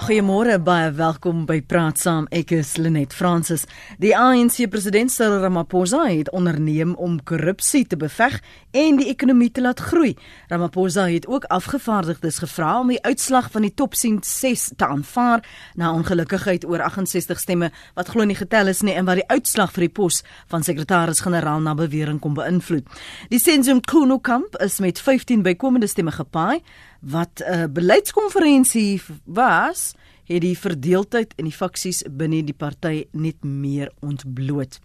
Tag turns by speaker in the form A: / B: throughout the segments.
A: Goeiemôre baie welkom by Praat Saam. Ek is Lenet Fransis. Die ANC president Cyril Ramaphosa het onderneem om korrupsie te beveg en die ekonomie te laat groei. Ramaphosa het ook afgevaardigdes gevra om die uitslag van die top 10 6 te aanvaar na ongelukkigheid oor 68 stemme wat glo nie getel is nie en wat die uitslag vir die pos van sekretaris-generaal na bewering kom beïnvloed. Die Senzum Kuno kamp is met 15 bykomende stemme gepaai wat 'n uh, beleidskonferensie was, het die verdeeldheid in die faksies binne die party net meer ontbloot.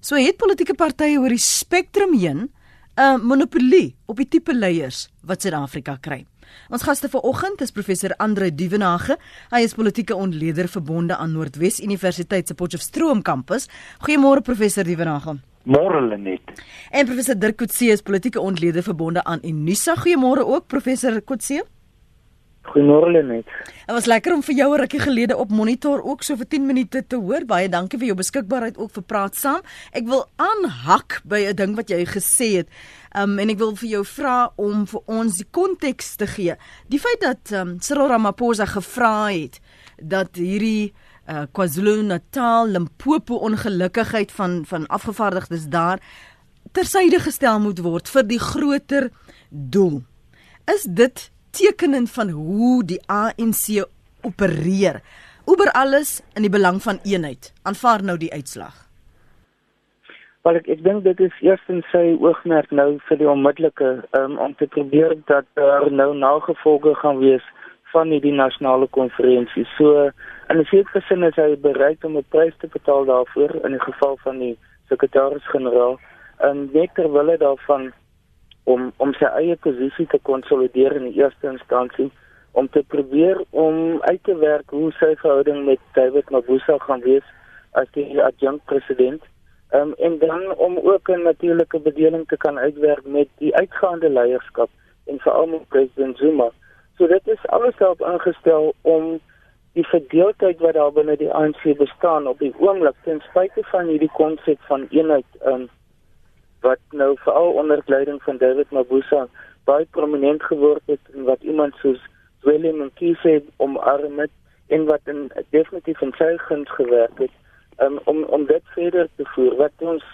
A: So het politieke partye oor die spektrum heen 'n monopolie op die tipe leiers wat Suid-Afrika kry. Ons gaste vanoggend is professor Andre Duvenage. Hy is politieke ontleder verbonde aan Noordwes Universiteit se Potchefstroom kampus. Goeiemôre professor Duvenage.
B: Môre Lenet.
A: En professor Dirk Coetzee is politieke ontleder verbonde aan Unisa. Goeiemôre ook professor Coetzee.
B: Goeiemôre Lenet.
A: Dit was lekker om vir jou 'n rukkie gelede op monitor ook so vir 10 minute te hoor. Baie dankie vir jou beskikbaarheid ook vir praat saam. Ek wil aanhak by 'n ding wat jy gesê het. Um en ek wil vir jou vra om vir ons die konteks te gee. Die feit dat um Cyril Ramaphosa gevra het dat hierdie uh, KwaZulu-Natal, Limpopo ongelukkigheid van van afgevaardigdes daar tersyde gestel moet word vir die groter doel. Is dit tekenend van hoe die ANC opereer? Oor alles in die belang van eenheid. Aanvaar nou die uitslag.
B: Wel ek ek dink dit is eerstens sy oogmerk nou vir die onmiddellike um, om te probeer dat daar nou nagevolge gaan wees van hierdie nasionale konferensie. So in 'n sekere sin is hy bereid om 'n prys te betaal daarvoor in die geval van die sekretaris-generaal en net terwyl hy daarvan om om sy eie posisie te konsolideer in die eerste instansie om te probeer om uit te werk hoe sy verhouding met David Mabuza gaan wees as die adjunct president. Um, en dan om ook 'n natuurlike bedeling te kan uitwerk met die uitgaande leierskap en veral met president Zuma. So dit is alles daarop ingestel om die verdeeldheid wat daar binne die ANC bestaan op die oomblik ten spyte van hierdie konsep van eenheid um, wat nou veral onder leiding van David Mabuza baie prominent geword het en wat iemand soos Willem Mkhize omarm het en wat in definitief in sy guns gewerk het um, om om dit verder te voer. Wat ons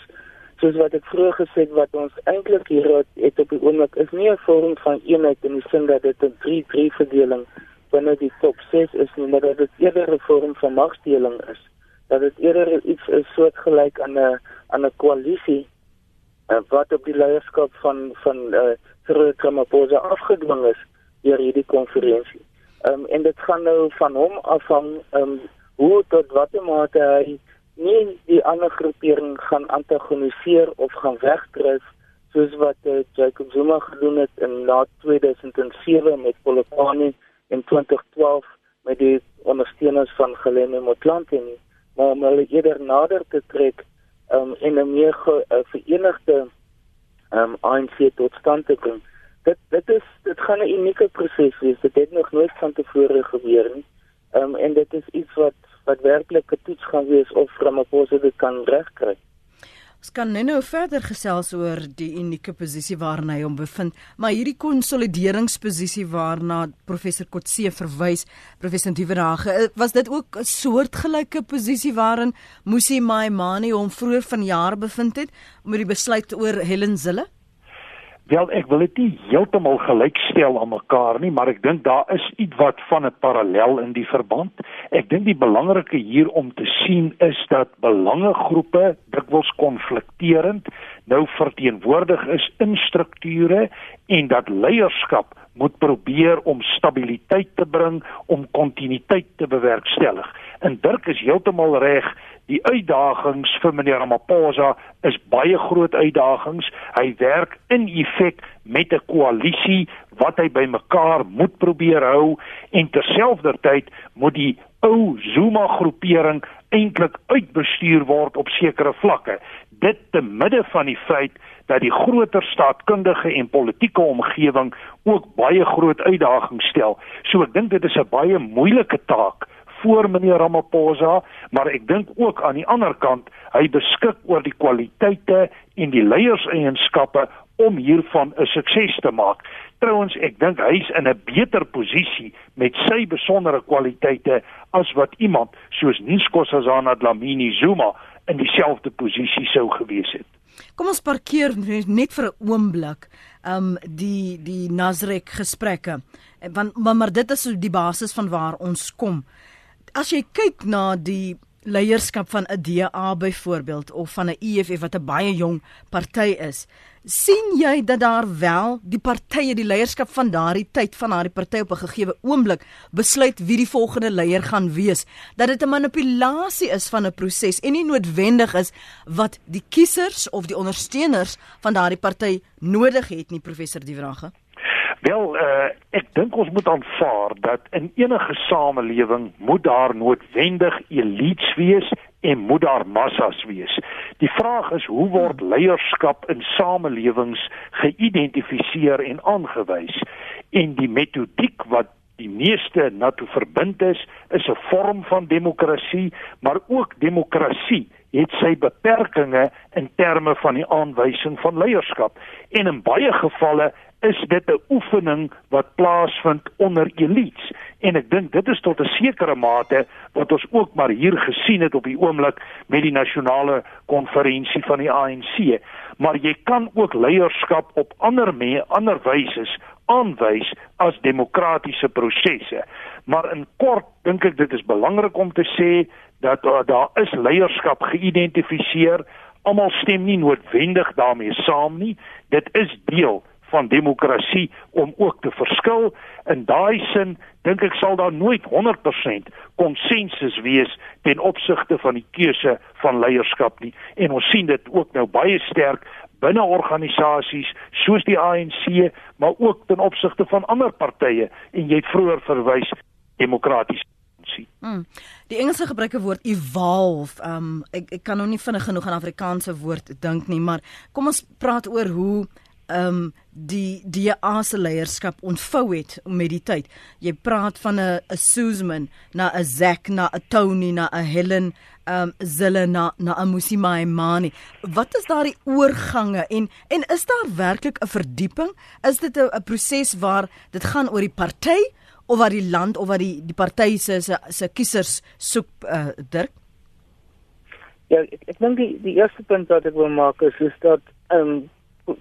B: soos wat ek vroeër gesê het wat ons eintlik hier het, het op die oomblik is nie 'n vorm van eenheid in die sin dat dit 'n 3-3 verdeling binne die top 6 is nie, maar dat dit eerder 'n vorm van magdeling is. Dat dit eerder iets is soortgelyk aan 'n aan 'n koalisie uh, wat op die leierskap van van uh, Cyril Ramaphosa afgedwing is deur hierdie konferensie. Um, en dit gaan nou van hom afhang um, hoe tot watter mate hy nie die ander groepering gaan antagoniseer of gaan wegdryf soos wat uh, Jacob Zuma gedoen het in na 2007 met Polokwane en 2012 met die ondersteuners van Gelene Motlanthe maar om hulle eerder nader te trek um, en 'n meer ge, uh, verenigde um, ehm, ANC tot stand te bring. Dit dit is dit gaan 'n unieke proses wees. Dit het nog nooit van tevore gebeur nie. Um, en dit is iets wat wat werklik 'n toets gaan wees of Ramaphosa dit kan regkry.
A: Ons kan nou-nou verder gesels oor die unieke posisie waarna hy hom bevind, maar hierdie konsolideringsposisie waarna professor Kotse verwys, professor Duvenage, eh, was dit ook 'n soortgelyke posisie waarin Musi Maimane hom vroeër vanjaar bevind het met die besluit oor Helen Zille?
C: Wel ek wil dit nie heeltemal gelykstel aan mekaar nie, maar ek dink daar is iets wat van 'n parallel in die verband. Ek dink die belangrike hier om te sien is dat belangegroepe dikwels konflikterend nou verteenwoordig is in strukture en dat leierskap moet probeer om stabiliteit te bring, om kontinuïteit te bewerkstellig. En Dirk is heeltemal reg, die uitdagings vir meneer Ramaphosa is baie groot uitdagings. Hy werk in effek met 'n koalisie wat hy bymekaar moet probeer hou en terselfdertyd moet die ou Zuma groepering eintlik uitbestuur word op sekere vlakke. Dit te midde van die feit dat die groter staatkundige en politieke omgewing ook baie groot uitdagings stel. So ek dink dit is 'n baie moeilike taak voor meneer Ramaphosa, maar ek dink ook aan die ander kant, hy beskik oor die kwaliteite en die leierseienskappe om hiervan 'n sukses te maak. Trouwens, ek dink hy's in 'n beter posisie met sy besondere kwaliteite as wat iemand soos Nkosazana Dlamini Zuma in dieselfde posisie sou gewees het.
A: Kom ons parkeer net vir 'n oomblik um die die Nasrek gesprekke. Want maar, maar dit is die basis van waar ons kom. As jy kyk na die leierskap van 'n DA byvoorbeeld of van 'n EFF wat 'n baie jong party is, sien jy dat daar wel die partye die leierskap van daardie tyd van daardie party op 'n gegeewe oomblik besluit wie die volgende leier gaan wees? Dat dit 'n manipulasie is van 'n proses en nie noodwendig is wat die kiesers of die ondersteuners van daardie party nodig het nie professor Die Vrage
C: Wel, uh, ek dink ons moet aanvaar dat in enige samelewing moet daar noodwendig elites wees en moet daar massas wees. Die vraag is hoe word leierskap in samelewings geïdentifiseer en aangewys? En die metodiek wat die meeste na toe verbind is, is 'n vorm van demokrasie, maar ook demokrasie het sy beperkings in terme van die aanwysing van leierskap. En in baie gevalle is dit 'n oefening wat plaasvind onder elites. En ek dink dit is tot 'n sekere mate wat ons ook maar hier gesien het op die oomblik met die nasionale konferensie van die ANC maar jy kan ook leierskap op ander me ander wyse aanwys as demokratiese prosesse. Maar in kort dink ek dit is belangrik om te sê dat uh, daar is leierskap geïdentifiseer almal stem nie noodwendig daarmee saam nie. Dit is deel van demokrasie om ook te verskil. In daai sin dink ek sal daar nooit 100% konsensus wees ten opsigte van die keuse van leierskap nie. En ons sien dit ook nou baie sterk binne organisasies soos die ANC, maar ook ten opsigte van ander partye en jy het vroeër verwys demokraties
A: Mm. Die Engelse gebruike woord evolve. Um ek ek kan nog nie vinnig genoeg aan Afrikaanse woord dink nie, maar kom ons praat oor hoe um die die asse leierskap ontvou het met die tyd. Jy praat van 'n 'n Susan na 'n Zack na 'n Tony na 'n Helen um Zille na na 'n Musima Imani. Wat is daardie oorgange en en is daar werklik 'n verdieping? Is dit 'n proses waar dit gaan oor die party of waar die land of waar die die party se se se kiesers soek uh, Dirk?
B: Ja, ek ek dink die die eerste punt wat ek wil maak is is dat um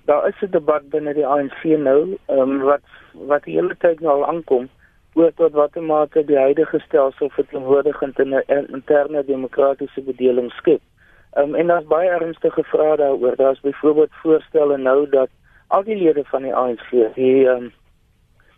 B: daar is 'n debat binne die ANC nou, ehm um, wat wat die hele tyd nou al aankom oor tot watter mate die huidige stelsel verteenwoordigend in 'n interne demokratiese bedeling skep. Ehm um, en daar's baie ernstige vrae daaroor. Daar's byvoorbeeld voorstelle nou dat al die lede van die ANC, die ehm um,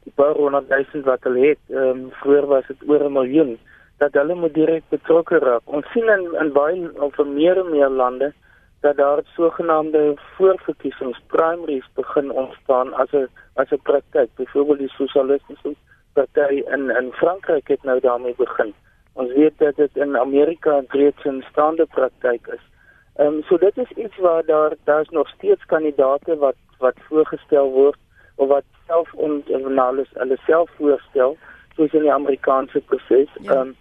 B: die paar honderd duisend wat hulle het, ehm um, vroeër was dit oor 'n miljoen, dat hulle moet direk betrokke raak. Ons sien in in baie of meer en meer lande dat daar sogenaamde voorverkiesings primaries begin ontstaan as 'n as 'n praktyk. Byvoorbeeld die sosialistiese party in in Frankryk het nou daarmee begin. Ons weet dat dit in Amerika reeds 'n staande praktyk is. Ehm um, so dit is iets waar daar daar's nog steeds kandidaate wat wat voorgestel word of wat self onnalis hulle self voorstel soos in die Amerikaanse proses. Ja. Ehm ja. um,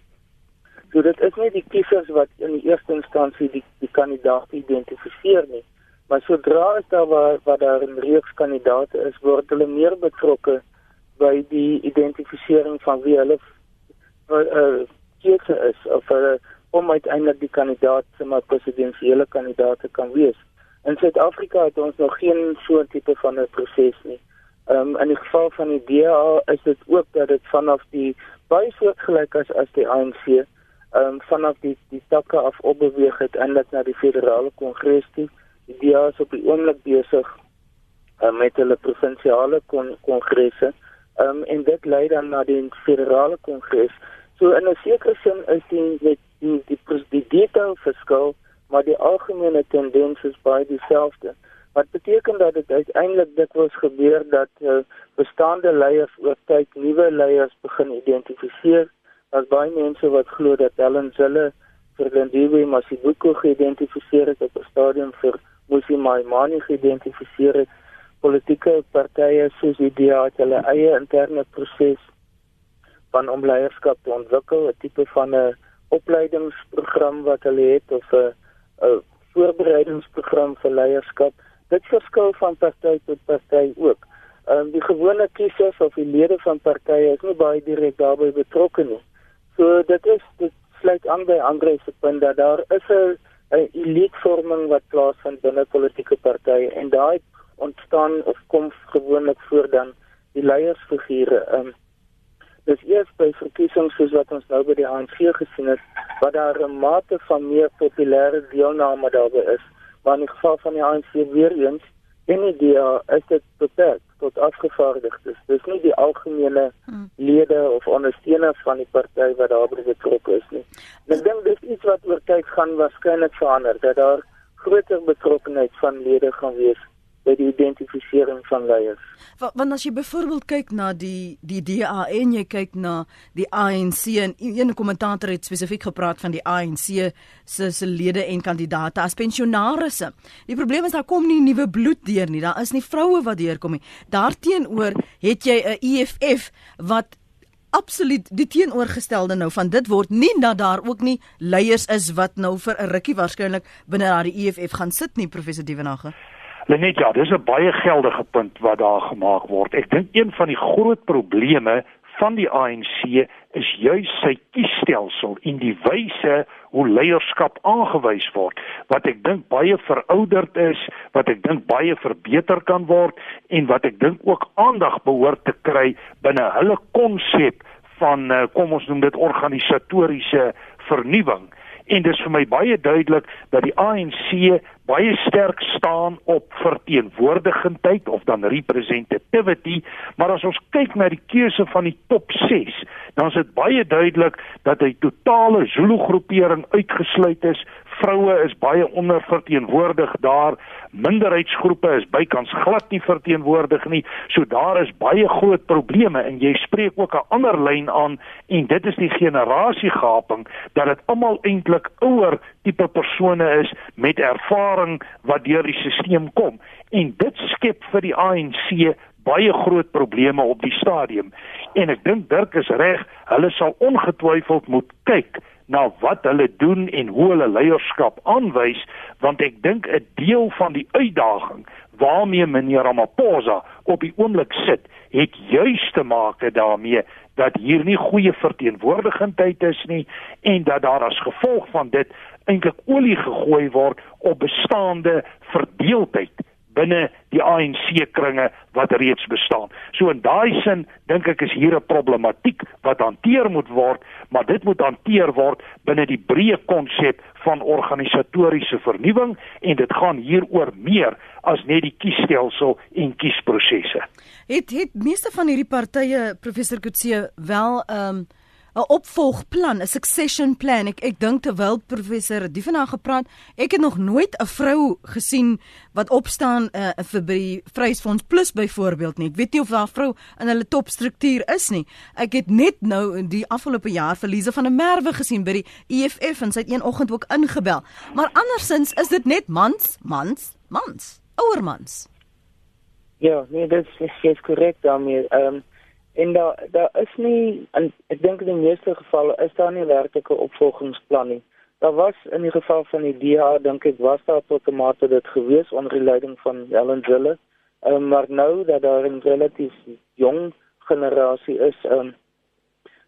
B: So dit is nie die kiesers wat in die eerste instansie die die kandidaat identifiseer nie, maar sodra as daar waar waar daar 'n reeks kandidaate is, word hulle meer betrokke by die identifisering van wie hulle uh, uh keuse is of uh, om uiteindelik die kandidaat se maar presidensiële kandidaate kan wees. In Suid-Afrika het ons nog geen so 'n tipe van 'n proses nie. Ehm um, in die geval van die DA is dit ook dat dit vanaf die baie soortgelyk as as die ANC um, vanaf die die takke af opbeweeg het eintlik na die federale kongres toe. Die DA is op die oomblik besig uh, met hulle provinsiale kon kongresse. Um, en dit lei dan na die federale kongres. So in 'n sekere sin is die met die die die, die detail verskil, maar die algemene tendens is baie dieselfde. Wat beteken dat dit uiteindelik dikwels gebeur dat uh, bestaande leiers oor tyd nuwe leiers begin identifiseer Daar's baie mense wat glo dat Helen Zille vir Lindiwe Masibuko geïdentifiseer het op 'n stadium vir Musi Maimani geïdentifiseer het. Politieke partye soos die DA het hulle eie interne proses van om leierskap te ontwikkel, 'n tipe van 'n opleidingsprogram wat hulle het of 'n 'n voorbereidingsprogram vir leierskap dit verskil van party tot party ook. Ehm um, die gewone kiesers of die lede van partye is nie baie direk daarbey betrokke nie. So dit is dit sluit aan by Andre se punt dat daar is 'n 'n elitevorming wat plaasvind binne politieke partye en daai ontstaan of kom gewoonlik voor dan die leiersfigure. Ehm um, dis eers by verkiesings soos wat ons nou by die ANC gesien het wat daar 'n mate van meer populêre deelname daarby is. Maar in geval van die ANC weer eens en die DA is dit beperk tot afgevaardigdes. Dis nie die algemene hmm. lede of ondersteuners van die party wat daarbey betrokke is nie. En ek dink dis iets wat oor tyd gaan waarskynlik verander dat daar groter betrokkenheid van lede gaan wees by die identifisering van leiers.
A: Want as jy byvoorbeeld kyk na die die DA en jy kyk na die ANC en een kommentator het spesifiek gepraat van die ANC se se lede en kandidate as pensionaarsse. Die probleem is daar kom nie nuwe bloed deur nie. Daar is nie vroue wat deurkom nie. Daarteenoor het jy 'n EFF wat absoluut die teenoorgestelde nou van dit word nie dat daar ook nie leiers is wat nou vir 'n rukkie waarskynlik binne daardie EFF gaan sit nie professor Dievenage.
C: Lenet, ja, dis 'n baie geldige punt wat daar gemaak word. Ek dink een van die groot probleme van die ANC is juis sy kiesstelsel en die wyse hoe leierskap aangewys word wat ek dink baie verouderd is, wat ek dink baie verbeter kan word en wat ek dink ook aandag behoort te kry binne hulle konsep van eh, kom ons noem dit organisatoriese vernuwing. En dis vir my baie duidelik dat die ANC baie sterk staan op verteenwoordigendheid of dan representativity, maar as ons kyk na die keuse van die top 6, dan is dit baie duidelik dat hy totale Zulu groepering uitgesluit is. Vroue is baie onderverteenwoordig daar. Minderheidsgroepe is bykans glad nie verteenwoordig nie. So daar is baie groot probleme en jy spreek ook 'n ander lyn aan en dit is die generasiegaping dat dit almal eintlik ouer tipe persone is met ervaring wat deur die stelsel kom. En dit skep vir die ANC baie groot probleme op die stadium. En ek dink Dirk is reg hulle sal ongetwyfeld moet kyk na wat hulle doen en hoe hulle leierskap aanwys want ek dink 'n deel van die uitdaging waarmee meneer Ramaphosa op die oomblik sit het juis te maak daarmee dat hier nie goeie verteenwoordigendheid is nie en dat daar as gevolg van dit eintlik olie gegooi word op bestaande verdeeldheid binne die ANC kringe wat reeds bestaan. So in daai sin dink ek is hier 'n problematiek wat hanteer moet word, maar dit moet hanteer word binne die breë konsep van organisatoriese vernuwing en dit gaan hier oor meer as net die kiesstelsel en kiesprosesse.
A: Het het meeste van hierdie partye professor Kutse wel ehm um 'n opvolgplan, 'n succession plan. Ek ek dink terwyl professor Dievenaar gepraat, ek het nog nooit 'n vrou gesien wat opstaan uh, vir die Vryheidsfonds Plus byvoorbeeld nie. Ek weet nie of daar vrou in hulle topstruktuur is nie. Ek het net nou die afgelope jaar verliese van 'n merwe gesien by die EFF en sy het een oggend ook ingebel. Maar andersins is dit net mans, mans, mans, ouer mans.
B: Ja, nee, dit is korrek daarmee. Ehm um, En daar daar is nie en ek dink in die meeste gevalle is daar nie werklike opvolgingsplan nie. Daar was in die geval van die DA dink ek was daar tot 'n mate dit gewees onder die leiding van Helen Zille. Um, maar nou dat daar 'n relatief jong generasie is, um,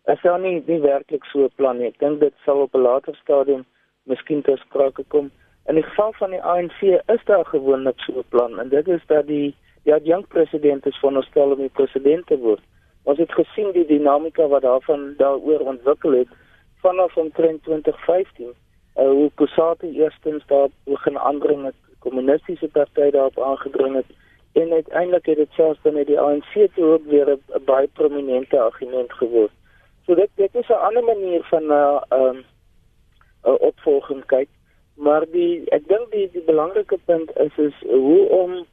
B: is daar nie nie werklik so 'n plan nie. Ek dink dit sal op 'n later stadium miskien ter sprake kom. In die geval van die ANC is daar gewoonlik so 'n plan en dit is dat die die adjunkt president is van ons stel om die president te word. Ons het gesien die dinamika wat daarvan daaroor ontwikkel het vanaf omtrent 2015. Uh, hoe Kusati eerstens daar begin aandring met kommunistiese partye daarop aangedring het en uiteindelik het dit selfs binne die ANC toe ook weer 'n baie prominente argument geword. So dit dit is 'n ander manier van 'n uh, um, 'n opvolging kyk, maar die ek dink die die belangrike punt is is hoe om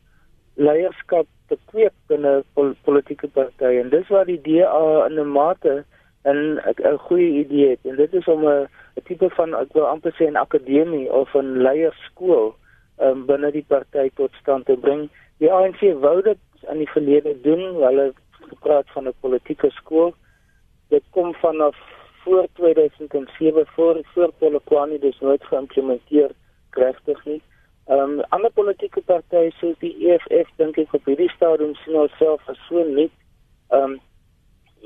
B: leierskap te kweek binne pol politieke partye en dis waar die DA in 'n mate 'n 'n goeie idee het en dit is om 'n tipe van ek wil amper sê 'n akademie of 'n leierskool um, binne die party tot stand te bring. Die ANC wou dit in die verlede doen, hulle gepraat van 'n politieke skool. Dit kom vanaf voor 2007 voor voor Polokwane dis nooit geïmplementeer regtig nie Ehm um, ander politieke partye soos die EFF dink ek op hierdie stadium sien alself as so net ehm um,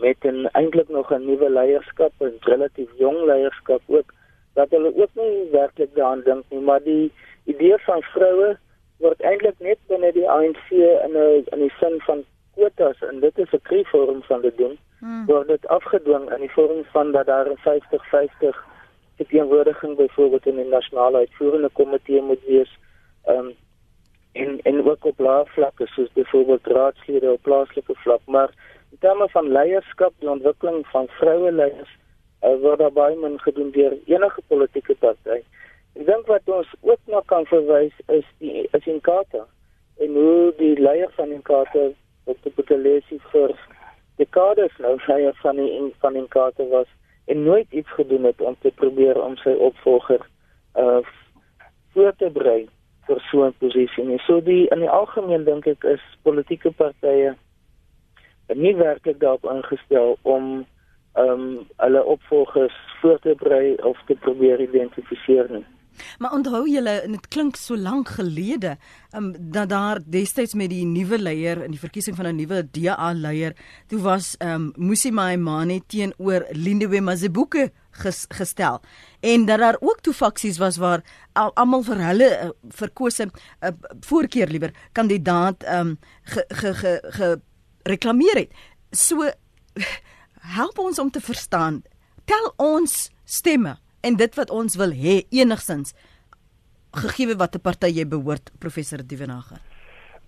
B: met 'n eintlik nog 'n nuwe leierskap, 'n relatief jong leierskap ook dat hulle ook nie werklik daaraan dink nie, maar die idee van vroue word eintlik net binne die ANC in 'n in die sin van kwotas en dit is 'n kriegvorm van dit doen. Hmm. word dit afgedwing in die vorm van dat daar 'n 50-50 teenwoordiging byvoorbeeld in die nasionale uitvoerende komitee moet wees. Ehm um, en en ook op lae vlakke soos byvoorbeeld raadslede op plaaslike vlak, maar in terme van leierskap, die ontwikkeling van vroue leiers uh, word daar baie min gedoen deur enige politieke party. Ek dink wat ons ook nog kan verwys is die is in Kaapstad en hoe die leier van in Kaapstad wat die Botelesie vir dekades nou sy van die in van in Kaapstad was en nooit iets gedoen het om te probeer om sy opvolger uh voor te brei vir so 'n posisie. En so die in die algemeen dink ek is politieke partye nie werklik daarop ingestel om ehm um, hulle opvolgers voor te brei of te probeer identifiseer nie.
A: Maar onthou julle, dit klink so lank gelede, um, dat daar destyds met die nuwe leier in die verkiesing van 'n nuwe DA leier, toe was ehm um, Musi Maimane teenoor Lindiwe Mazibuke ges, gestel. En dat daar ook toe faksies was waar almal vir hulle uh, verkose uh, voorkeur liewer kandidaat um, ge, ge, ge, ge reklameer het. So help ons om te verstaan. Tel ons stemme en dit wat ons wil hê enigstens gegee wat 'n party jy behoort professor Dievenager.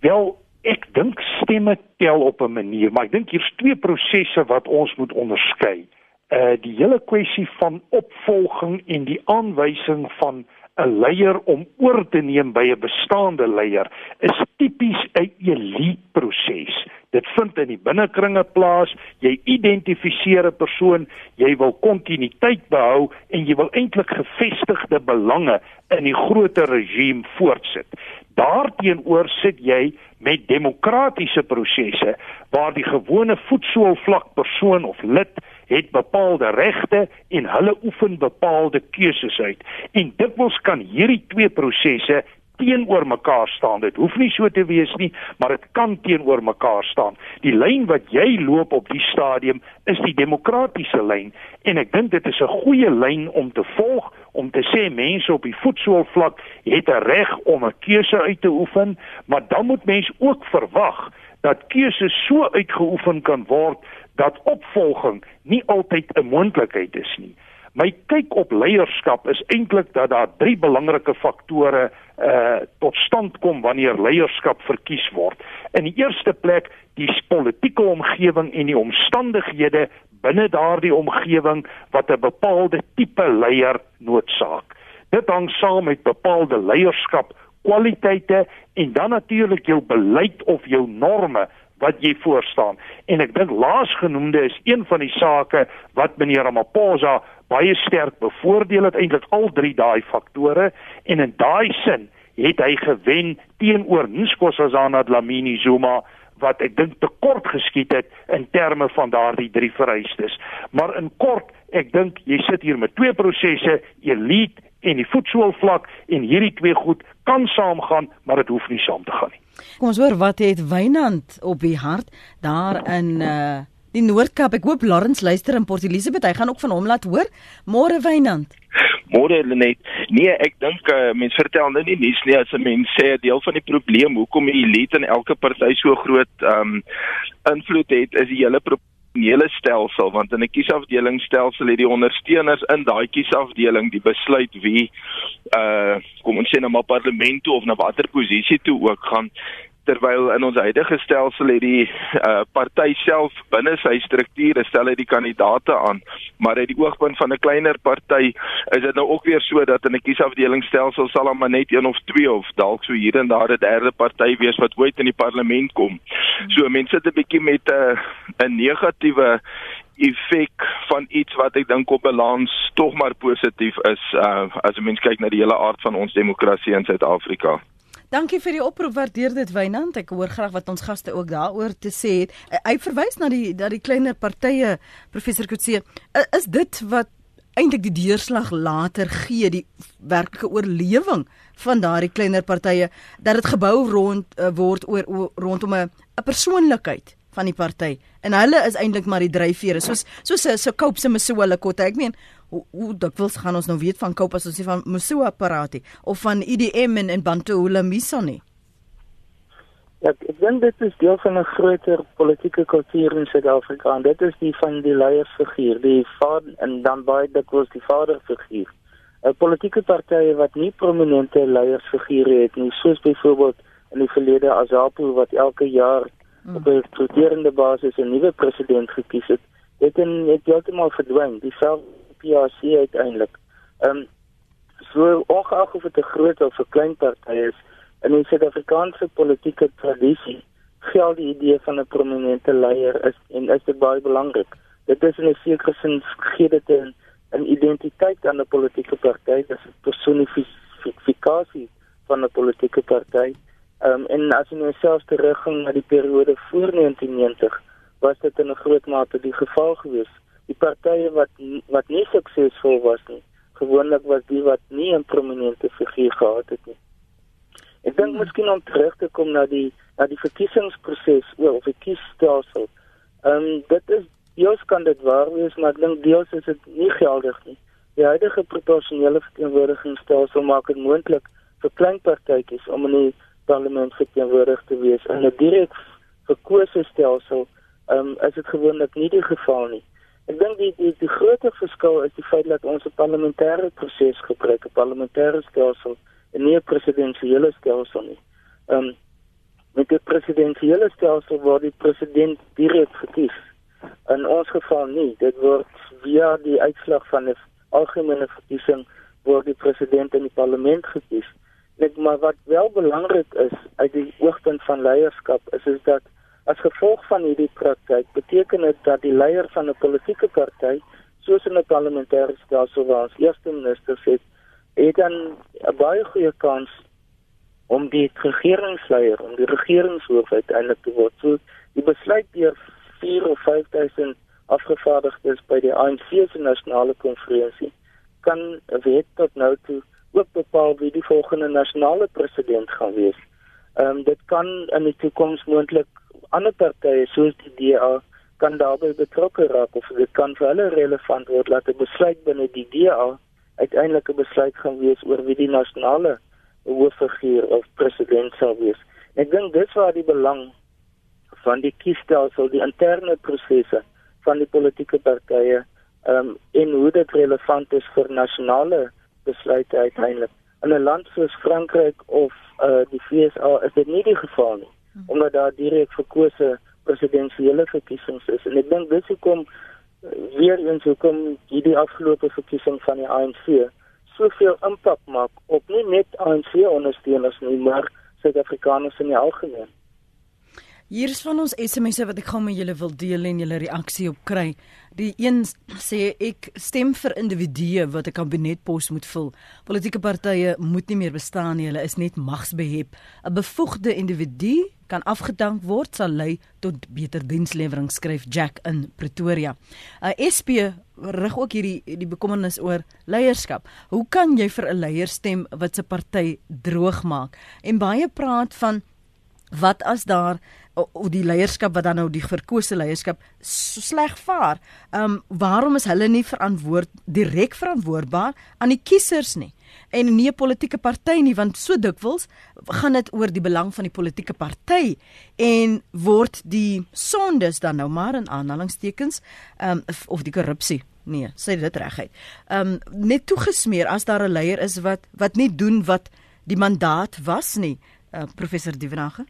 C: Wel, ek dink stemme tel op 'n manier, maar ek dink hier's twee prosesse wat ons moet onderskei. Uh die hele kwessie van opvolging en die aanwysing van 'n leier om oor te neem by 'n bestaande leier is tipies 'n elite proses. Dit vind in die binnekringe plaas. Jy identifiseer 'n persoon, jy wil kontinuïteit behou en jy wil eintlik gevestigde belange in die groter regime voortsit. Daarteenoor sit jy met demokratiese prosesse waar die gewone voetsoolvlak persoon of lid het bepaalde regte en hulle oefen bepaalde keuses uit. En dikwels kan hierdie twee prosesse teenoor mekaar staan. Dit hoef nie so te wees nie, maar dit kan teenoor mekaar staan. Die lyn wat jy loop op die stadium is die demokratiese lyn en ek dink dit is 'n goeie lyn om te volg om te sê mense op die voetsoolvlak het 'n reg om 'n keuse uit te oefen, maar dan moet mense ook verwag dat keuses so uitgeoefen kan word dat opvolging nie altyd 'n moontlikheid is nie. My kyk op leierskap is eintlik dat daar drie belangrike faktore uh tot stand kom wanneer leierskap verkies word. In die eerste plek die politieke omgewing en die omstandighede binne daardie omgewing wat 'n bepaalde tipe leier noodsaak. Dit hang saam met bepaalde leierskap kwaliteite en dan natuurlik jou beleid of jou norme wat jy voorstaan. En ek dink laasgenoemde is een van die sake wat meneer Ramaphosa baie sterk bevoordeel het eintlik al drie daai faktore en in daai sin het hy gewen teenoor Nkosazana Dlamini Zuma wat ek dink te kort geskiet het in terme van daardie drie vereistes. Maar in kort, ek dink jy sit hier met twee prosesse, elite en die voetsoolvlak en hierdie twee goed kan saamgaan, maar dit hoef nie saam te gaan nie.
A: Kom ons hoor wat het Wynand op die hart daar in uh die Noord-Kaap. Ek hoop Lawrence luister in Port Elizabeth. Hy gaan ook van hom laat hoor. Môre Wynand.
D: Môre Lenet. Nee, ek dink uh, mense vertel nou nie nuus nie as 'n mens sê 'n deel van die probleem hoekom die elite in elke party so groot um invloed het is die hele probleem hele stelsel want in 'n kiesafdelingsstelsel het die ondersteuners in daai kiesafdeling die besluit wie uh kom ons sê nou maar parlement toe of na watter posisie toe ook gaan terwyl in ons huidige stelsel het die uh, party self binne sy strukture stel hy die kandidate aan. Maar uit die oogpunt van 'n kleiner party is dit nou ook weer so dat in 'n kiesafdelingsstelsel sal hom net een of twee of dalk so hier en daar 'n derde party wees wat ooit in die parlement kom. So mense sit 'n bietjie met 'n uh, 'n negatiewe effek van iets wat ek dink op balans tog maar positief is uh, as 'n mens kyk na die hele aard van ons demokrasie in Suid-Afrika
A: Dankie vir die oproep. Waardeer dit Wynand. Ek hoor graag wat ons gaste ook daaroor te sê het. Hy verwys na die dat die kleiner partye professor Kutse is dit wat eintlik die deurslag later gee die werklike oorlewing van daardie kleiner partye dat dit gebou rond uh, word oor, oor rondom 'n 'n persoonlikheid van die party. En hulle is eintlik maar die dryfvere soos soos so Cope se Masuela Kota ek meen hoe hoe dit wil gaan ons nou weet van Cope as ons sê van Masuela Parati of van IDM en en Bantu Hulamisa nie?
B: Ja, ek dink dit is deel van 'n groter politieke kultuur in Suid-Afrika en dit is die van die leiersfiguur, die vader en dan baie dikwels die vaderfiguur. 'n Politieke partye wat nie prominente leiersfigure het nie, soos byvoorbeeld in die verlede Azapo wat elke jaar mm. op 'n roterende basis 'n nuwe president gekies het, het en het heeltemal verdwyn, dieselfde PAC uiteindelik. Ehm um, so ongeag of dit 'n groot of 'n klein party is, in die Suid-Afrikaanse politieke tradisie geld die idee van 'n prominente leier is en is dit baie belangrik. Dit is in 'n sekere sin gee dit 'n 'n identiteit aan 'n politieke party, dit is 'n personifikasie van 'n politieke party. Ehm um, en as jy nou selfs teruggaan na die periode voor 1990, was dit in 'n groot mate die geval gewees. Die partye wat wat nie suksesvol was nie, gewoonlik was die wat nie 'n prominente figuur gehad het nie. Ek dink miskien om terug te kom na die na die verkiesingsproses of die kiesstelsel. Ehm um, dit is deels kan dit waar wees, maar ek dink deels is dit nie geldig nie. Die huidige proporsionele verteenwoordigingsstelsel maak dit moontlik vir klein partytjies om in die parlement verteenwoordig te wees. In 'n direk verkose stelsel ehm um, is dit gewoonlik nie die geval nie. Ek dink die die die groot verskil is die feit dat ons 'n parlementêre proses gebruik, 'n parlementêre stelsel en nie 'n presidensiële stelsel nie. Ehm um, met die presidensiële stelsel word die president direk gekies. In ons geval nie, dit word via die uitslag van 'n algemene verkiesing word die president in die parlement gekies. Net maar wat wel belangrik is uit die oogpunt van leierskap is is dat as gevolg van hierdie praktyk beteken dit dat die leier van 'n politieke party soos in 'n parlementêre stelsel waar ons eerste minister sit het dan 'n baie goeie kans om die regeringsleier, om die regeringshoof uiteindelik te word. So die besluit deur 4 of 5000 afgevaardigdes by die ANC se nasionale konferensie kan weet tot nou toe ook bepaal wie die volgende nasionale president gaan wees. Ehm um, dit kan in die toekoms moontlik ander partye soos die DA kan daarbey betrokke raak of dit kan vir hulle relevant word laat 'n besluit binne die DA uiteindelik 'n besluit gaan wees oor wie die nasionale hooffiguur of president sal wees. Ek dink dis waar die belang van die kiesstelsel, die interne prosesse van die politieke partye, ehm um, en hoe dit relevant is vir nasionale besluite uiteindelik. In 'n land soos Frankryk of uh die VSA is dit nie die geval nie, omdat daar direk verkose presidentsiële verkiesings is. En ek dink dis hoekom weer eens hoekom hierdie afgelope verkiesing van die ANC soveel impak maak op nie net ANC ondersteuners nie, maar Suid-Afrikaners in die algemeen.
A: Hier is van ons SMS'e wat ek gou met julle wil deel en julle reaksie op kry. Die een sê ek stem vir individue wat 'n kabinetpos moet vul. Politieke partye moet nie meer bestaan nie, hulle is net magsbehep. 'n Bevoegde individu kan afgedank word sal lei tot beter dienslewering, skryf Jack in Pretoria. 'n SP rig ook hierdie die bekommernis oor leierskap. Hoe kan jy vir 'n leier stem wat se party droog maak? En baie praat van wat as daar of die leierskap wat dan nou die verkose leierskap so sleg vaar. Ehm um, waarom is hulle nie verantwoord direk verantwoordbaar aan die kiesers nie? En nie 'n politieke party nie want so dikwels gaan dit oor die belang van die politieke party en word die sondes dan nou maar in aanhalingstekens ehm um, of die korrupsie nee, sê dit reguit. Ehm um, net toegesmeer as daar 'n leier is wat wat nie doen wat die mandaat was nie, uh, professor Dievenage.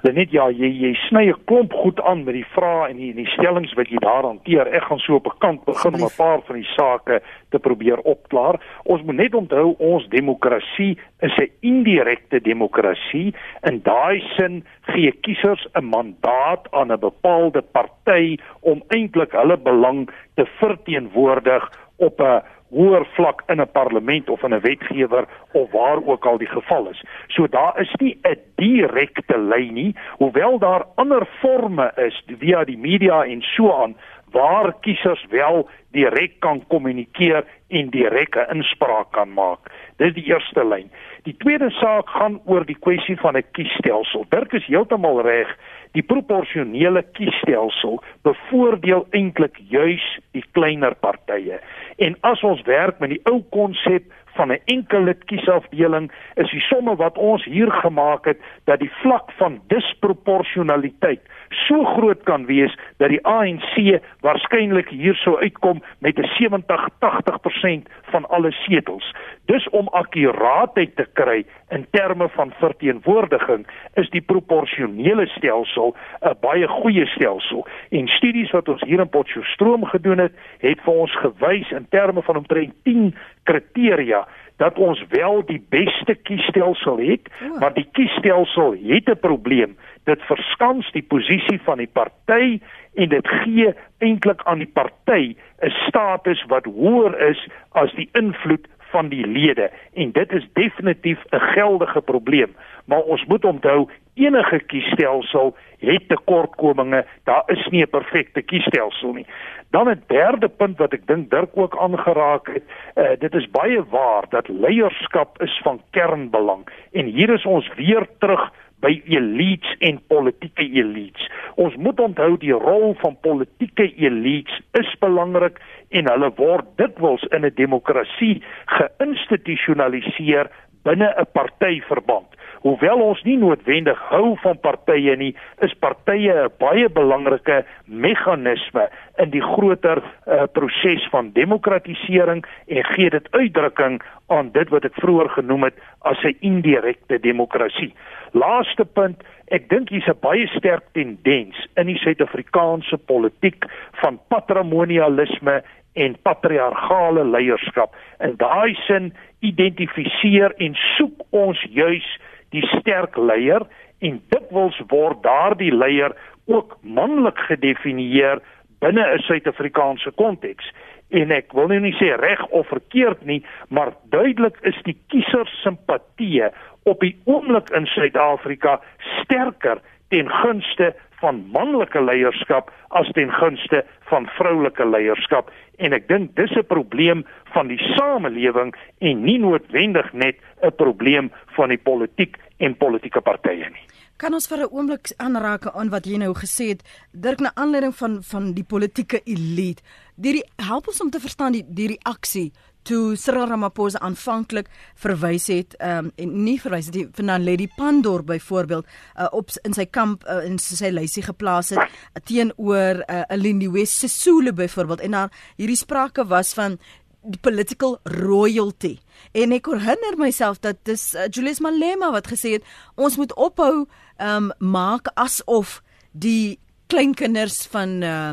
C: Hulle net ja, jy jy sny 'n klomp goed aan met die vrae en die, die stellings wat jy daar hanteer. Ek gaan so op 'n kant begin om 'n paar van die sake te probeer opklaar. Ons moet net onthou ons demokrasie is 'n indirekte demokrasie. In daai sin gee kiesers 'n mandaat aan 'n bepaalde party om eintlik hulle belang te verteenwoordig op 'n hoër vlak in 'n parlement of in 'n wetgewer of waar ook al die geval is. So daar is nie 'n direkte lyn nie, hoewel daar ander forme is via die media en so aan waar kiesers wel direk kan kommunikeer en direk 'n inspraak kan maak. Dis die eerste lyn. Die tweede saak gaan oor die kwessie van 'n kiesstelsel. Dirk is heeltemal reg. Die proporsionele kiesstelsel bevoordeel eintlik juis die kleiner partye. En as ons werk met die ou konsep van 'n enkele kiesafdeling is die somme wat ons hier gemaak het dat die vlak van disproporsionaliteit so groot kan wees dat die ANC waarskynlik hier sou uitkom met 'n 70-80% van alle setels. Dus om akkuraatheid te kry in terme van verteenwoordiging is die proporsionele stelsel 'n baie goeie stelsel. En studies wat ons hier in Potchefstroom gedoen het, het vir ons gewys in terme van omtrent 10 kriteria dat ons wel die beste kiesstelsel het, maar die kiesstelsel het 'n probleem. Dit verskans die posisie van die party en dit gee eintlik aan die party 'n status wat hoër is as die invloed van die lede. En dit is definitief 'n geldige probleem. Maar ons moet onthou enige kiesstelsel het tekortkominge. Daar is nie 'n perfekte kiesstelsel nie. Dan 'n derde punt wat ek dink Dirk ook aangeraak het uh, dit is baie waar dat leierskap is van kernbelang. En hier is ons weer terug by elites en politieke elites. Ons moet onthou die rol van politieke elites is belangrik en hulle word dikwels in 'n demokrasie geïnstitusionaliseer binne 'n partyverband. Hoewel ons nie noodwendig hou van partye nie, is partye 'n baie belangrike meganisme in die groter uh, proses van demokratisering en gee dit uitdrukking aan dit wat ek vroeër genoem het as 'n indirekte demokrasie. Laaste punt, ek dink hier's 'n baie sterk tendens in die Suid-Afrikaanse politiek van patrimonialisme en patriargale leierskap. In daai sin identifiseer en soek ons juis die sterk leier en dikwels word daardie leier ook manlik gedefinieer binne 'n Suid-Afrikaanse konteks. En ek wil nou nie sê reg of verkeerd nie, maar duidelik is die kiezer simpatie op die oomblik in Suid-Afrika sterker ten gunste van manlike leierskap as ten gunste van vroulike leierskap en ek dink dis 'n probleem van die samelewing en nie noodwendig net 'n probleem van die politiek en politieke partye nie.
A: Kan ons vir 'n oomblik aanraak aan wat jy nou gesê het, Dirk na aanleiding van van die politieke elite, die help ons om te verstaan die die reaksie toe Cyril Ramaphosa aanvanklik verwys het um, en nie verwys het vir Naledi Pandor byvoorbeeld uh, op in sy kamp uh, in sy lysie geplaas het uh, teenoor uh, Alindiwe Sisulu byvoorbeeld. En daar hierdie sprake was van die political royalty. En ek herinner myself dat dis uh, Julius Malema wat gesê het ons moet ophou um, maak asof die kleinkinders van uh,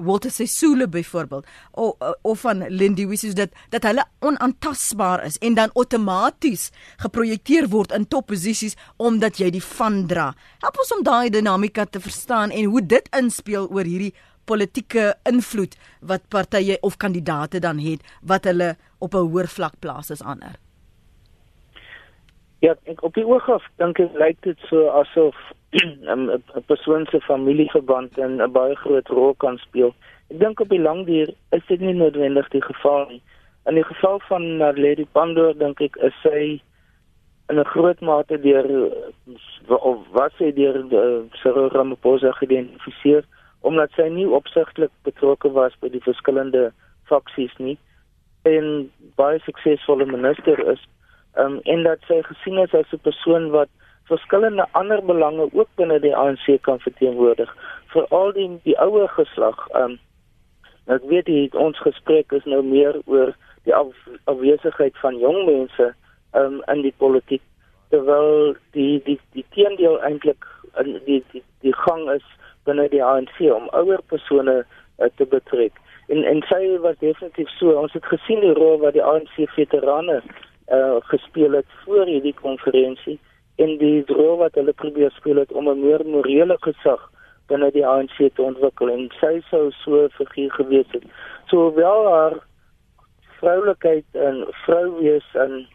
A: Walter Sisulu byvoorbeeld of of van Lindy Wisses dat dat hulle onaantastbaar is en dan outomaties geprojekteer word in topposisies omdat jy die van dra. Help ons om daai dinamika te verstaan en hoe dit inspel oor hierdie politieke invloed wat partye of kandidate dan het wat hulle op 'n hoër vlak plaas as ander.
B: Ja, ek op die oog af dink ek lyk dit so asof 'n persoon se familieverband 'n baie groot rol kan speel. Ek dink op die lang duur is dit nie noodwendig die geval nie. In die geval van Lady Pandor dink ek is sy in 'n groot mate deur of wat sy deur uh, Cyril Ramaphosa geïdentifiseer omdat sy nie opsigtelik betrokke was by die verskillende faksies nie en baie suksesvolle minister is um, en dat sy gesien is as 'n persoon wat verskillende ander belange ook binne die ANC kan verteenwoordig veral die die ouer geslag. Um ek weet die ons gesprek is nou meer oor die af, afwesigheid van jong mense um in die politiek terwyl die die die teendeel eintlik in die die die gang is binne die ANC om ouer persone uh, te betrek. En en sy was definitief so. Ons het gesien die rol wat die ANC veterane uh, gespeel het voor hierdie konferensie en die rol wat hulle probeer speel het om 'n meer morele gesag binne die ANC te ontwikkel en sy sou so 'n figuur gewees het. So wel haar vroulikheid en vrou wees en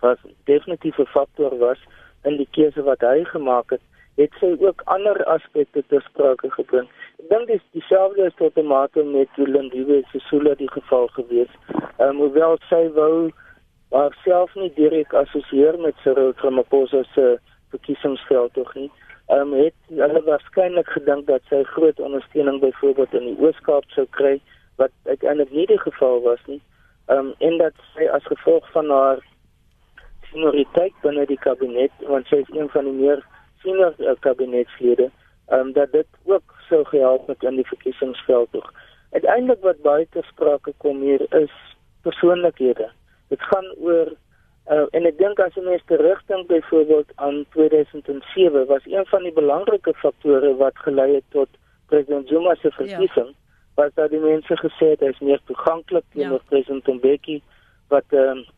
B: was definitief 'n faktor was in die keuse wat hy gemaak het, het sy ook ander aspekte te sprake gebring. dink dis dieselfde as tot 'n mate met Lindiwe Sisulu die geval gewees. Ehm um, hoewel sy wou maar self nie direk assosieer met Cyril Ramaphosa se verkiesingsveld tog nie. Ehm um, het hulle waarskynlik gedink dat sy groot ondersteuning byvoorbeeld in die Oos-Kaap sou kry wat uiteindelik nie die geval was nie. Ehm um, en dat sy as gevolg van haar senioriteit binne die kabinet want sy is een van die meer senior uh, kabinetslede ehm um, dat dit ook sou gehelp het in die verkiesingsveld tog. Uiteindelik wat baie te sprake kom hier is persoonlikhede. Dit gaan oor uh, en ek dink as jy mens terugdink byvoorbeeld aan 2007 was een van die belangrike faktore wat gelei het tot president Zuma se verkiesing ja. was dat die mense gesê het hy is meer toeganklik teenoor ja. president Mbeki wat ehm um,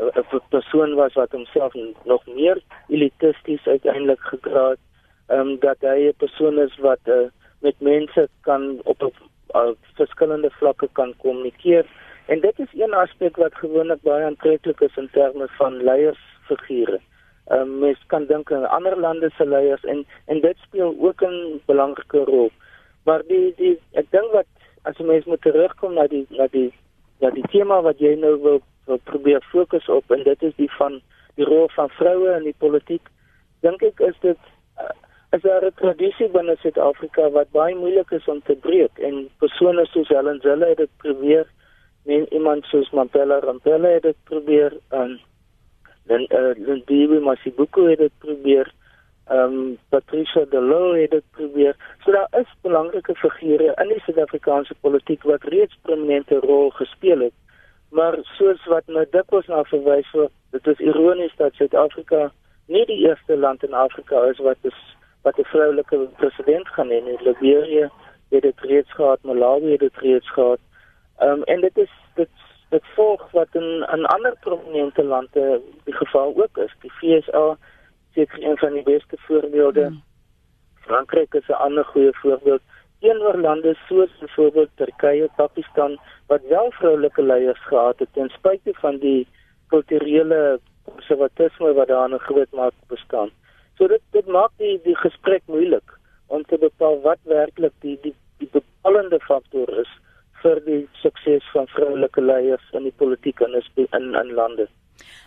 B: 'n persoon was wat homself nog meer elitisties uiteindelik gedra het. Ehm um, dat hy 'n persoon is wat uh, met mense kan op 'n uh, verskillende vlakke kan kommunikeer. En dit is een aspek wat gewoonlik baie aantreklik is in terme van leiersfigure. Ehm um, mens kan dink aan ander lande se leiers en en dit speel ook 'n belangrike rol. Maar die die ek dink wat as jy mens moet terugkom na die na die na die tema wat jy nou wil wil probeer fokus op en dit is die van die rol van vroue in die politiek. Dink ek is dit uh, is daar 'n tradisie binne Suid-Afrika wat baie moeilik is om te breek en persone soos Helen Zille het dit probeer men iemand soos Mandela Rambele het dit probeer en dan uh, Lindiwe Masibuko het dit probeer ehm um, Patricia de Loo het dit probeer. So daar is belangrike figure in die Suid-Afrikaanse politiek wat reeds prominente rol gespeel het maar soos wat nou dikwels na verwys word, dit is ironies dat Suid-Afrika nie die eerste land in Afrika is wat is wat 'n vroulike president gaan hê nie. Liberia het dit reeds gehad, Malawi het dit reeds gehad. Ehm um, en dit is dit dit volg wat in 'n ander prominente lande die geval ook is. Die FSA seker een van die beste voorbeelde. Hmm. Frankryk is 'n ander goeie voorbeeld teenoor lande soos byvoorbeeld Turkye, Pakistan wat wel vroulike leiers gehad het ten spyte van die kulturele konservatisme wat daar 'n groot mate bestaan. So dit dit maak die die gesprek moeilik om te bepaal wat werklik die die die bepalende faktor is vir die sukses van vroulike leiers in die politiek in in in lande.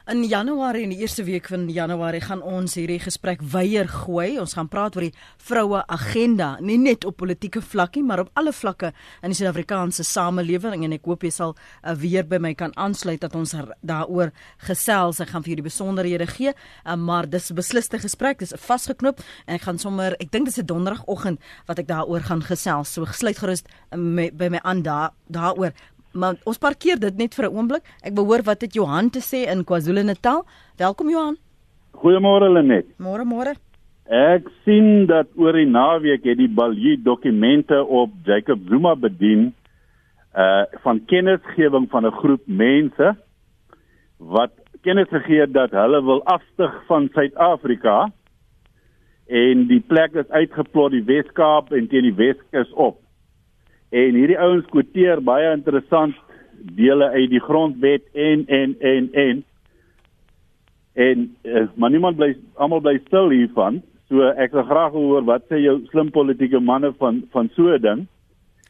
A: In Januarie in die eerste week van Januarie gaan ons hierdie gesprek weier gooi. Ons gaan praat oor die vroue agenda, nie net op politieke vlak nie, maar op alle vlakke in die Suid-Afrikaanse samelewing en ek hoop jy sal uh, weer by my kan aansluit dat ons daaroor gesels. Ek gaan vir julle besonderhede gee, uh, maar dis 'n besliste gesprek, dis vasgeknoop en ek gaan sommer, ek dink dis 'n donderdagoggend wat ek daaroor gaan gesels. So gesluit gerus uh, by my aan daar daaroor maar ons parkeer dit net vir 'n oomblik. Ek wil hoor wat het Johan te sê in KwaZulu-Natal. Welkom Johan.
E: Goeiemôre Lenet.
A: Môre môre.
E: Ek sien dat oor die naweek het die Balje dokumente op Jacob Zuma bedien uh van kennisgewing van 'n groep mense wat kennis gegee het dat hulle wil afstyg van Suid-Afrika en die plek is uitgeplot die Wes-Kaap en teen die Weskus op. En hierdie ouens kwoteer baie interessant dele uit die grondwet en en en en en uh, maar niemand bly almal bly stil hiervan. So ek wil graag hoor wat sê jou slim politieke manne van van so 'n ding.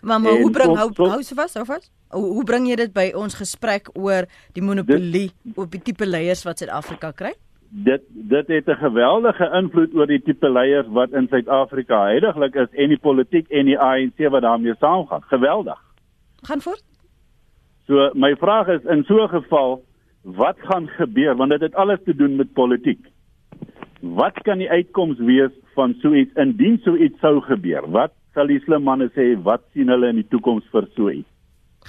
A: Maar maar hoe bring hou hou se vas hou vas? Hoe, hoe bring jy dit by ons gesprek oor die monopolie op die tipe leiers wat Suid-Afrika kry?
E: Dit dit het 'n geweldige invloed oor die tipe leiers wat in Suid-Afrika heidaglik is en die politiek en die ANC wat daarmee saamgaan. Geweldig.
A: Gaan voort.
E: So my vraag is in so 'n geval wat gaan gebeur want dit het alles te doen met politiek. Wat kan die uitkoms wees van so iets indien so iets sou gebeur? Wat sal die slim manne sê wat sien hulle in die toekoms vir so iets?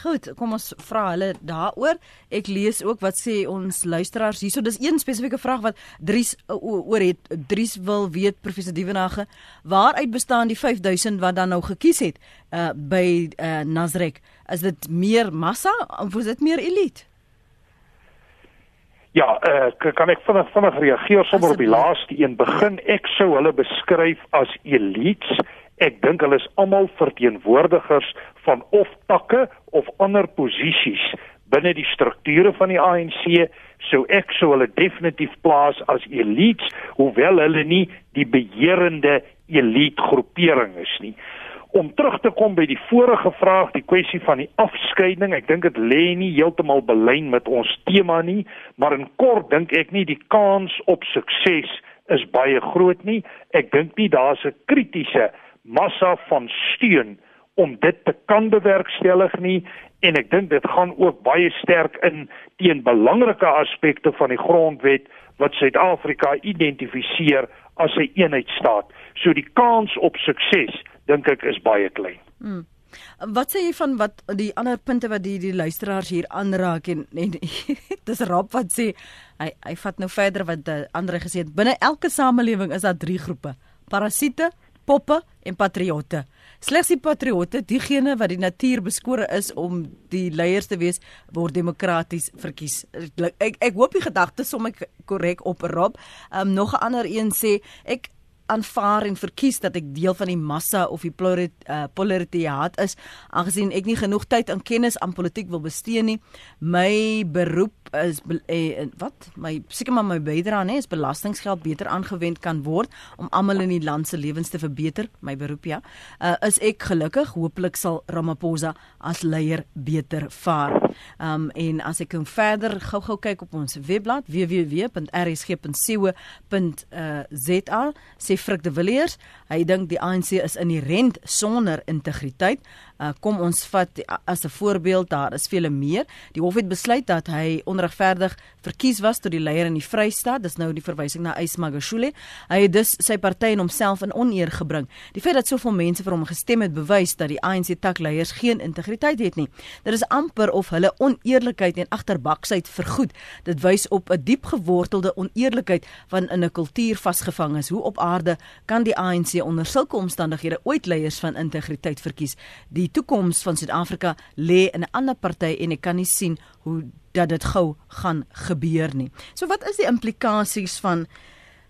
A: Goed, kom ons vra hulle daaroor. Ek lees ook wat sê ons luisteraars hierso. Dis een spesifieke vraag wat Dries uh, oor het. Dries wil weet professor Dievenage, waaruit bestaan die 5000 wat dan nou gekies het uh, by uh, Nasrek? Is dit meer massa of is dit meer elite?
C: Ja, uh, kan ek vinnig vinnig reageer sommer op die laaste een. Begin ek sou hulle beskryf as elites Ek dink hulle is almal verteenwoordigers van of takke of ander posisies binne die strukture van die ANC, so ek sou hulle definitief plaas as elites, hoewel hulle nie die beheerende elite groepering is nie. Om terug te kom by die vorige vraag, die kwessie van die afskeiding, ek dink dit lê nie heeltemal belyn met ons tema nie, maar in kort dink ek nie die kans op sukses is baie groot nie. Ek dink nie daar's 'n kritiese massa van steun om dit te kan bewerkstellig nie en ek dink dit gaan ook baie sterk in teen belangrike aspekte van die grondwet wat Suid-Afrika identifiseer as 'n eenheidstaat. So die kans op sukses dink ek is baie klein. Hmm.
A: Wat sê jy van wat die ander punte wat die die luisteraars hier aanraak en, en dis rap wat sê hy hy vat nou verder wat ander gesê het binne elke samelewing is daar drie groepe parasiete poppe en patriotte. Slegs die patriotte, diegene wat die natuur beskore is om die leiers te wees, word demokraties verkies. Ek ek hoop die gedagte som ek korrek op Rob. Ehm um, nog 'n ander een sê ek aanvaar en verkies dat ek deel van die massa of die uh, polariteit is aangesien ek nie genoeg tyd aan kennis aan politiek wil bestee nie my beroep is eh, wat? My seker maar my bydrae nê is belastinggeld beter aangewend kan word om almal in die land se lewens te verbeter my beroep ja. Uh, is ek gelukkig? Hopelik sal Ramaphosa as leier beter vaar. Um, en as ek kan verder gou-gou kyk op ons webblad www.rsg.co.za sê Frik de Villiers hy dink die ANC is inherent sonder integriteit. Uh, kom ons vat as 'n voorbeeld daar is vele meer. Die hof het besluit dat hy onregverdig verkies was tot die leier in die Vrystaat. Dis nou die verwysing na Ysmagashule. Hy het dus sy party en homself in oneer gebring. Die feit dat soveel mense vir hom gestem het, bewys dat die ANC takleiers geen integriteit het nie. Dit is amper of hulle oneerlikheid en agterbaksheid vergoed. Dit wys op 'n diep gewortelde oneerlikheid van in 'n kultuur vasgevang is. Hoe op aarde kan die ANC onder sulke omstandighede ooit leiers van integriteit verkies? Die toekoms van Suid-Afrika lê in 'n ander party en ek kan nie sien hoe dat dit gou gaan gebeur nie. So wat is die implikasies van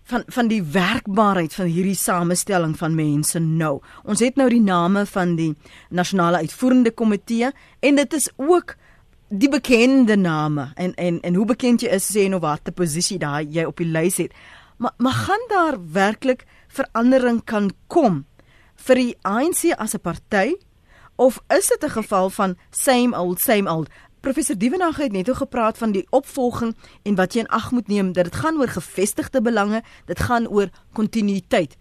A: van van die werkbaarheid van hierdie samestelling van mense nou? Ons het nou die name van die nasionale uitvoerende komitee en dit is ook die bekende name en en en hoe bekend jy is sê nou watter posisie daar jy op die lys het. Maar maar gaan daar werklik verandering kan kom vir die ANC as 'n party of is dit 'n geval van same old same old? Professor Dievenage het net oor gepraat van die opvolging en wat jy in ag moet neem dat dit gaan oor gevestigde belange, dit gaan oor kontinuïteit.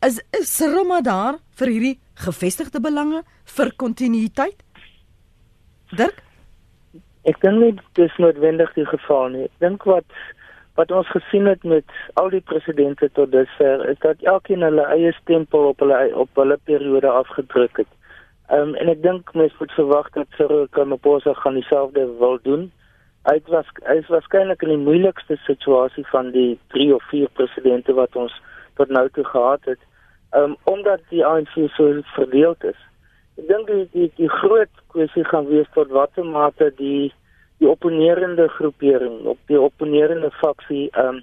A: Is is Roma daar vir hierdie gevestigde belange vir kontinuïteit? Dirk?
B: Ek dink nie dit is noodwendig die geval nie. Ek dink wat wat ons gesien het met al die presidente tot dusver is dat elkeen hulle eie stempel op hulle op hulle periode afgedruk het. Ehm um, en ek dink mens moet verwag dat Cyril Ramaphosa gaan dieselfde wil doen. Hy was hy is waarskynlik in die moeilikste situasie van die 3 of 4 presidente wat ons tot nou toe gehad het. Ehm um, omdat die ANC so verdeel is. Ek dink die die die groot kwessie gaan wees tot watter mate die die opponerende groepering op die opponerende faksie ehm um,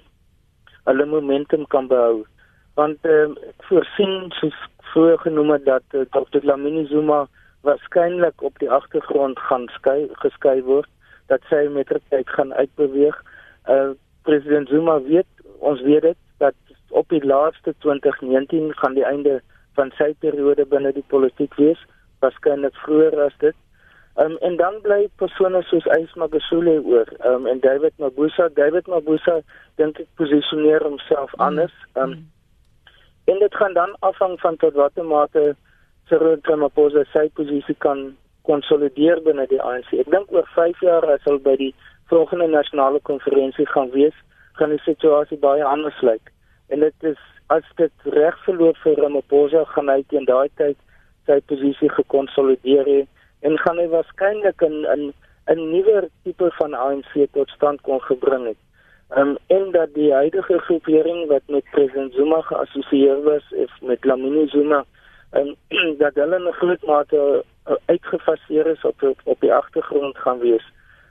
B: hulle momentum kan behou. Want ehm um, voorsien soos vroeër genoem het dat uh, Dr. Lamini Zuma waarskynlik op die agtergrond gaan skei geskei word dat sy met tyd gaan uitbeweeg. Uh president Zuma weet ons weet dit dat op die laaste 2019 gaan die einde van sy periode binne die politiek wees, waarskynlik vroeër as dit. Um en dan bly persone soos Ysma Gesule oor. Um en David Mabuza, David Mabuza dink ek posisioneer homself mm. anders. Um mm. En dit gaan dan afhang van tot watter mate Cyril Ramaphosa sy posisie kan konsolideer binne die ANC. Ek dink oor 5 jaar as hy by die volgende nasionale konferensie gaan wees, gaan die situasie baie anders lyk. En dit is as dit reg verloop vir Ramaphosa gaan hy teen daai tyd sy posisie gekonsolideer hê en gaan hy waarskynlik 'n 'n 'n nuwe tipe van ANC tot stand kon gebring het um, en dat die huidige groepering wat met president Zuma geassosieer was of met Lamini Zuma um, dat hulle 'n groot mate uh, uitgefaseer is op op die agtergrond gaan wees.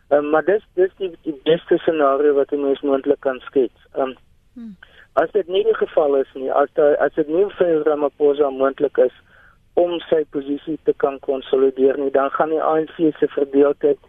B: Um, maar dis dis die die beste scenario wat ons moontlik kan skets. Um, hmm. As dit nie die geval is nie, as daar as dit nie vir Ramaphosa moontlik is om sy posisie te kan konsolideer nie, dan gaan die ANC se verdeeldheid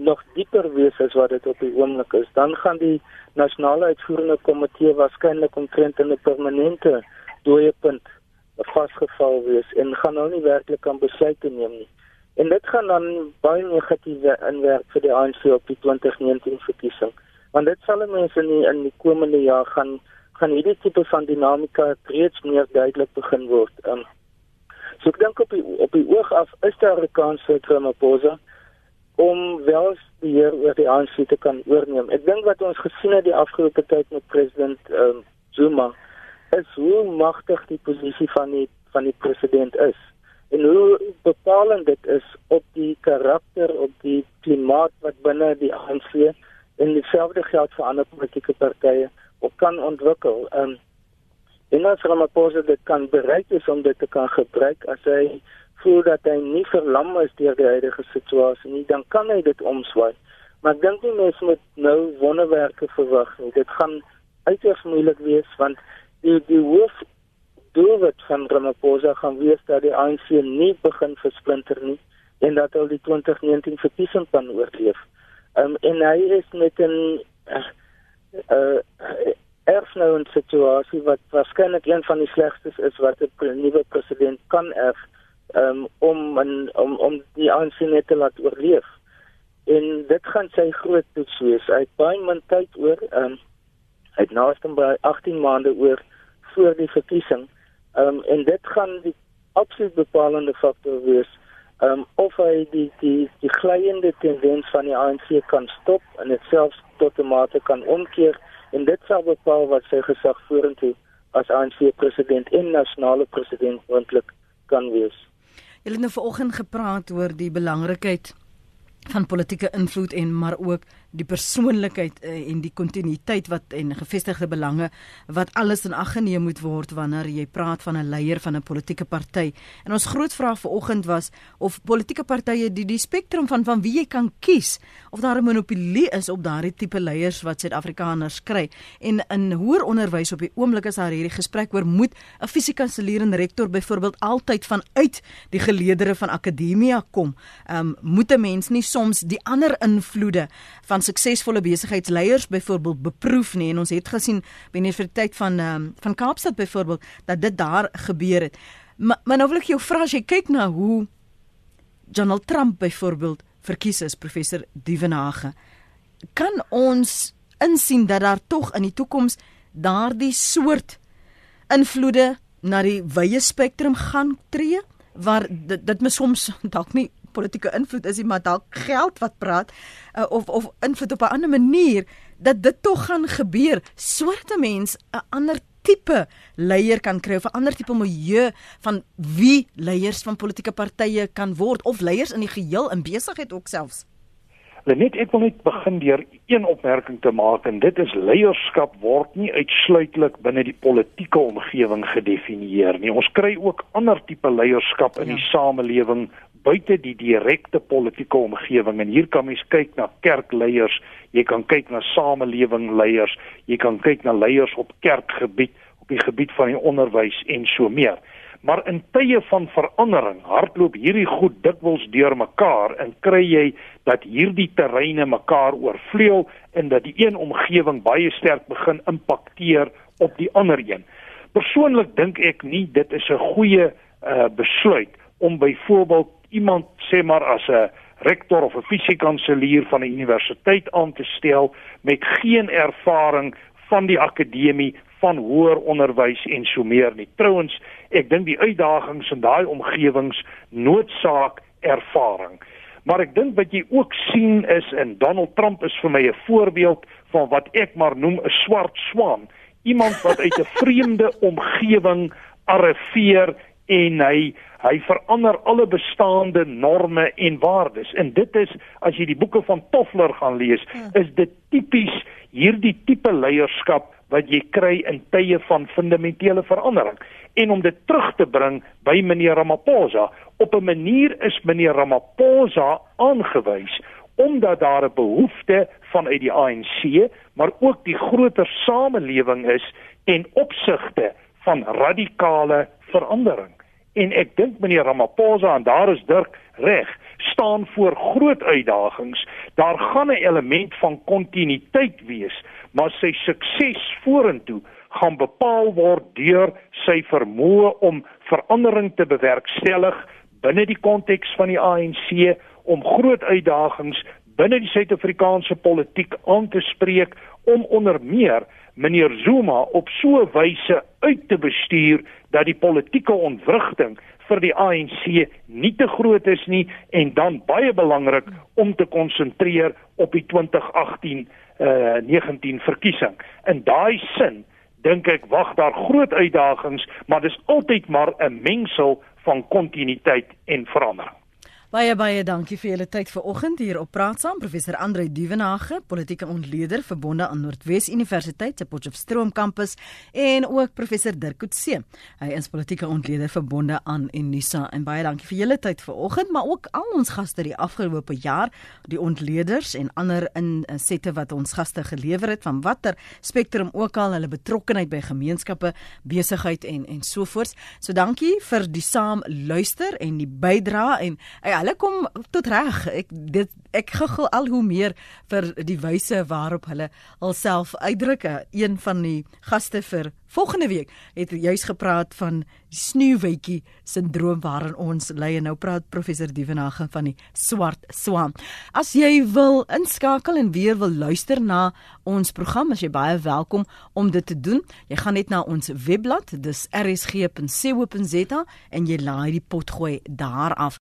B: nog dieper wees as wat dit op die oomblik is. Dan gaan die nasionale uitvoerende komitee waarskynlik omtrent in 'n permanente dooie punt vasgeval wees en gaan nou nie werklik kan besluite neem nie. En dit gaan dan baie negatief inwerk vir die ANC op die 2019 verkiesing. Want dit sal mense in die, in die komende jaar gaan gaan hierdie tipe van dinamika reeds meer duidelik begin word. Um, so ek dink op die op die oog af is daar 'n kans vir Ramaphosa om wel hier oor die ANC te kan oorneem. Ek dink wat ons gesien het die afgelope tyd met president um, Zuma is hoe magtig die posisie van die van die president is en hoe bepalend dit is op die karakter op die klimaat wat binne die ANC en dieselfde geld vir ander politieke partye op kan ontwikkel. Um, en as Ramaphosa dit kan bereik is om dit te kan gebruik as hy voel dat hy nie verlam is deur die huidige situasie nie, dan kan hy dit omswaai. Maar ek dink nie mense moet nou wonderwerke verwag nie. Dit gaan uiters moeilik wees want die die hoof doelwit van Ramaphosa gaan wees dat die ANC nie begin versplinter nie en dat hulle die 2019 verkiesing kan oorleef. Um, en hy is met 'n uh, uh, erfnou 'n situasie wat waarskynlik een van die slegstes is wat 'n nuwe president kan erf um, om en, om om die ANC net te laat oorleef. En dit gaan sy groot toets wees. Hy het baie min tyd oor. Um, hy het naaste by 18 maande oor voor die verkiesing. Um, en dit gaan die absoluut bepalende faktor wees um, of hy die die die glyende tendens van die ANC kan stop en dit selfs tot 'n mate kan omkeer en dit sal bepaal wat sy gesag vorentoe as ANC president en nasionale president moontlik kan wees.
A: Julle het nou vanoggend gepraat oor die belangrikheid van politieke invloed en maar ook die persoonlikheid uh, en die kontinuïteit wat en gevestigde belange wat alles in ag geneem moet word wanneer jy praat van 'n leier van 'n politieke party. En ons groot vraag vanoggend was of politieke partye die die spektrum van van wie jy kan kies of daar 'n monopolie is op daardie tipe leiers wat Suid-Afrikaners kry. En in hoër onderwys op die oomblik is daar hierdie gesprek oor moet 'n fisiekanselier en rektor byvoorbeeld altyd vanuit die geleedere van akademia kom. Ehm um, moet 'n mens nie soms die ander invloede van van suksesvolle besigheidsleiers byvoorbeeld beproef nie en ons het gesien by die Universiteit van um, van Kaapstad byvoorbeeld dat dit daar gebeur het. Maar, maar nou wil ek jou vra as jy kyk na hoe Donald Trump byvoorbeeld verkies is professor Dievenage kan ons insien dat daar tog in die toekoms daardie soort invloede na die wye spektrum gaan tree waar dit dit mis soms dalk nie politieke invloed is, maar dalk geld wat praat uh, of of invloed op 'n ander manier dat dit tog gaan gebeur sodat 'n mens 'n ander tipe leier kan kry of 'n ander tipe milieu van wie leiers van politieke partye kan word of leiers in die geheel in besigheid ook selfs.
C: Net ek wil net begin deur een opmerking te maak en dit is leierskap word nie uitsluitlik binne die politieke omgewing gedefinieer nie. Ons kry ook ander tipe leierskap in ja. die samelewing buite die direkte politieke omgewing en hier kan mens kyk na kerkleiers, jy kan kyk na samelewingleiers, jy kan kyk na leiers op kerkgebied, op die gebied van die onderwys en so meer. Maar in tye van verandering hardloop hierdie goed dikwels deur mekaar en kry jy dat hierdie terreine mekaar oorvleuel en dat die een omgewing baie sterk begin impakteer op die ander een. Persoonlik dink ek nie dit is 'n goeie uh, besluit om byvoorbeeld iemand sê maar as 'n rektor of 'n fisiekanselier van 'n universiteit aan te stel met geen ervaring van die akademie van hoër onderwys en so meer nie. Trouwens, ek dink die uitdagings in daai omgewings noodsaak ervaring. Maar ek dink wat jy ook sien is in Donald Trump is vir my 'n voorbeeld van wat ek maar noem 'n swart swaan. Iemand wat uit 'n vreemde omgewing arriveer en hy hy verander alle bestaande norme en waardes. En dit is as jy die boeke van Toffler gaan lees hmm. is dit tipies hierdie tipe leierskap wat jy kry in tye van fundamentele verandering. En om dit terug te bring by meneer Ramaphosa op 'n manier is meneer Ramaphosa aangewys omdat daar 'n behoefte vanuit die ANC maar ook die groter samelewing is en opsigte van radikale verandering en ek dink meneer Ramaphosa en daar is Dirk reg staan voor groot uitdagings. Daar gaan 'n element van kontinuïteit wees maar sy sukses vorentoe gaan bepaal word deur sy vermoë om verandering te bewerkstellig binne die konteks van die ANC om groot uitdagings binne die Suid-Afrikaanse politiek aan te spreek om onder meer meneer Zuma op so 'n wyse uit te bestuur dat die politieke ontwrigting vir die ANC nie te groot is nie en dan baie belangrik om te konsentreer op die 2018 uh 19 verkiesing. In daai sin dink ek wag daar groot uitdagings, maar dis altyd maar 'n mengsel van kontinuïteit en verandering.
A: Baie baie dankie vir julle tyd vanoggend hier op Praat Saam. Professor Andre Duvenage, politieke ontleder verbonde aan Noordwes Universiteit se Potchefstroom kampus en ook professor Dirk Coetzee. Hy is politieke ontleder verbonde aan Unisa en baie dankie vir julle tyd vanoggend, maar ook al ons gaste die afgelope jaar, die ontleders en ander insette wat ons gaste gelewer het van watter spektrum ook al hulle betrokkeheid by gemeenskappe, besigheid en en so voort. So dankie vir die saam luister en die bydrae en ja, hulle kom tot reg. Ek dit ek guggel al hoe meer vir die wyse waarop hulle alself uitdruk. Een van die gaste vir volgende week het juis gepraat van die sneeuwwetjie sindroom waarin ons lê en nou praat professor Dievenage van die swart swaan. As jy wil inskakel en weer wil luister na ons program, as jy baie welkom om dit te doen. Jy gaan net na ons webblad, dis rsg.co.za en jy laai die potgooi daar af.